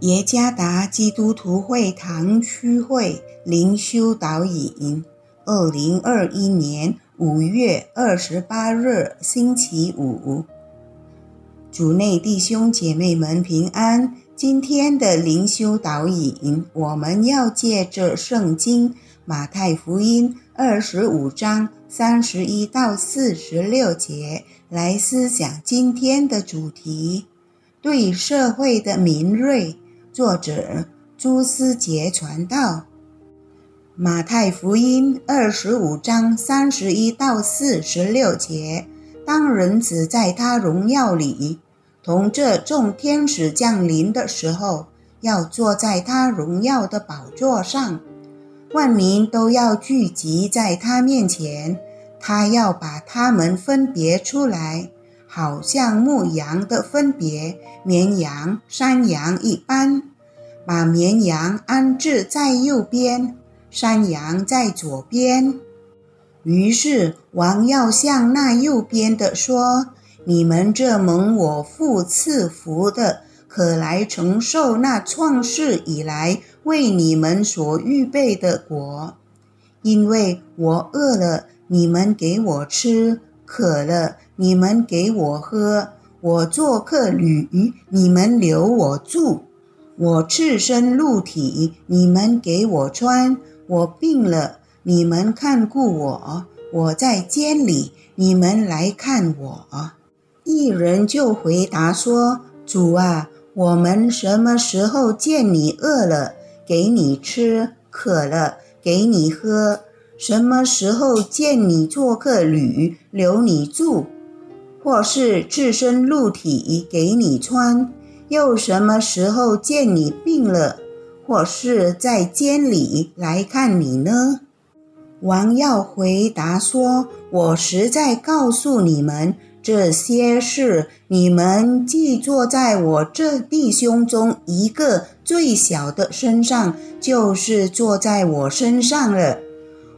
耶加达基督徒会堂区会灵修导引，二零二一年五月二十八日星期五，主内弟兄姐妹们平安。今天的灵修导引，我们要借着圣经马太福音二十五章三十一到四十六节来思想今天的主题：对社会的敏锐。作者朱思杰传道，马太福音二十五章三十一到四十六节。当人子在他荣耀里同这众天使降临的时候，要坐在他荣耀的宝座上，万民都要聚集在他面前，他要把他们分别出来。好像牧羊的分别绵羊、山羊一般，把绵羊安置在右边，山羊在左边。于是王要向那右边的说：“你们这蒙我父赐福的，可来承受那创世以来为你们所预备的果，因为我饿了，你们给我吃；渴了。”你们给我喝，我做客旅，你们留我住；我赤身露体，你们给我穿；我病了，你们看顾我；我在监里，你们来看我。一人就回答说：“主啊，我们什么时候见你饿了，给你吃；渴了，给你喝？什么时候见你做客旅，留你住？”或是赤身露体给你穿，又什么时候见你病了，或是在监里来看你呢？王耀回答说：“我实在告诉你们，这些事你们既坐在我这弟兄中一个最小的身上，就是坐在我身上了。”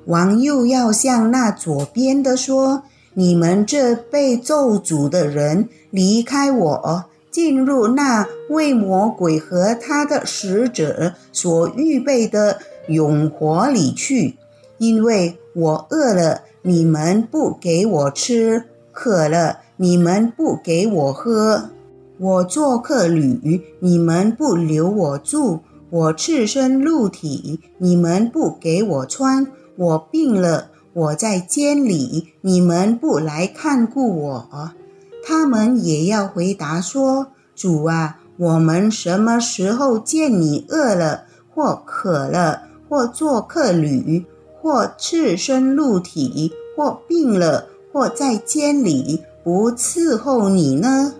王又要向那左边的说。你们这被咒诅的人，离开我，进入那为魔鬼和他的使者所预备的永活里去。因为我饿了，你们不给我吃；渴了，你们不给我喝；我做客旅，你们不留我住；我赤身露体，你们不给我穿；我病了。我在监里，你们不来看顾我，他们也要回答说：“主啊，我们什么时候见你饿了，或渴了，或做客旅，或赤身露体，或病了，或在监里，不伺候你呢？”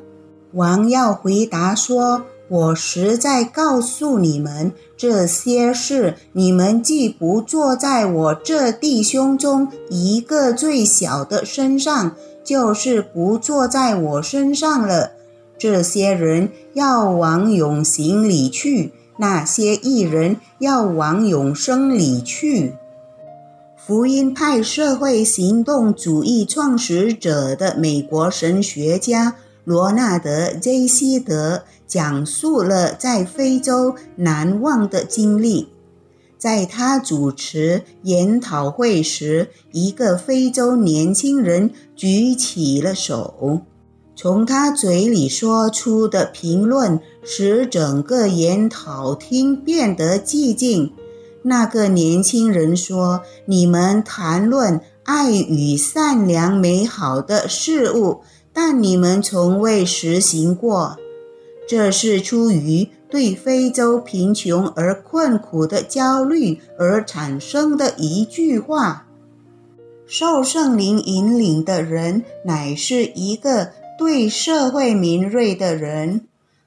王要回答说。我实在告诉你们，这些事你们既不坐在我这弟兄中一个最小的身上，就是不坐在我身上了。这些人要往永行里去，那些艺人要往永生里去。福音派社会行动主义创始者的美国神学家罗纳德 ·J· 西德。讲述了在非洲难忘的经历。在他主持研讨会时，一个非洲年轻人举起了手。从他嘴里说出的评论使整个研讨厅变得寂静。那个年轻人说：“你们谈论爱与善良美好的事物，但你们从未实行过。”这是出于对非洲贫穷而困苦的焦虑而产生的一句话。受圣灵引领的人乃是一个对社会敏锐的人。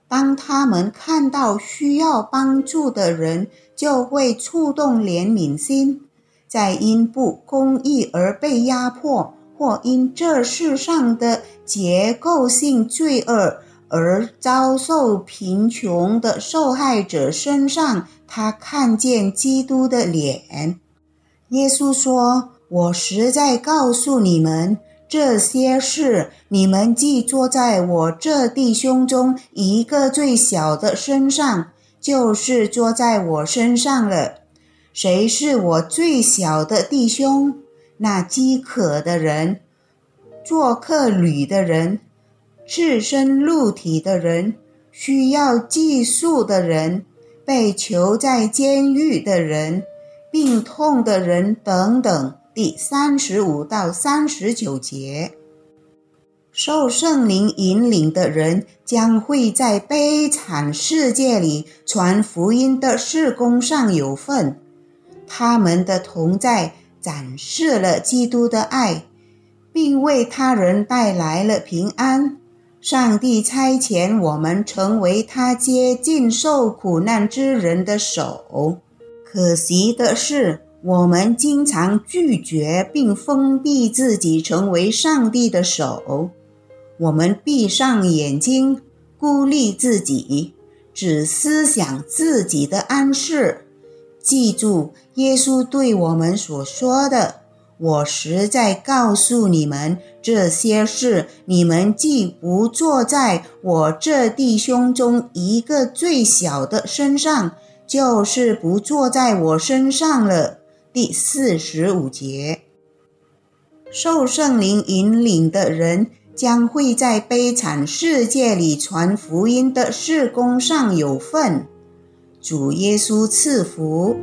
当他们看到需要帮助的人，就会触动怜悯心。在因不公义而被压迫，或因这世上的结构性罪恶。而遭受贫穷的受害者身上，他看见基督的脸。耶稣说：“我实在告诉你们，这些事你们既坐在我这弟兄中一个最小的身上，就是坐在我身上了。谁是我最小的弟兄？那饥渴的人，做客旅的人，赤身露体的人，需要寄宿的人，被囚在监狱的人，病痛的人等等。第三十五到三十九节，受圣灵引领的人将会在悲惨世界里传福音的事工上有份，他们的同在。展示了基督的爱，并为他人带来了平安。上帝差遣我们成为他接近受苦难之人的手。可惜的是，我们经常拒绝并封闭自己，成为上帝的手。我们闭上眼睛，孤立自己，只思想自己的安适。记住耶稣对我们所说的：“我实在告诉你们，这些事你们既不坐在我这弟兄中一个最小的身上，就是不坐在我身上了。”第四十五节，受圣灵引领的人将会在悲惨世界里传福音的事工上有份。主耶稣赐福。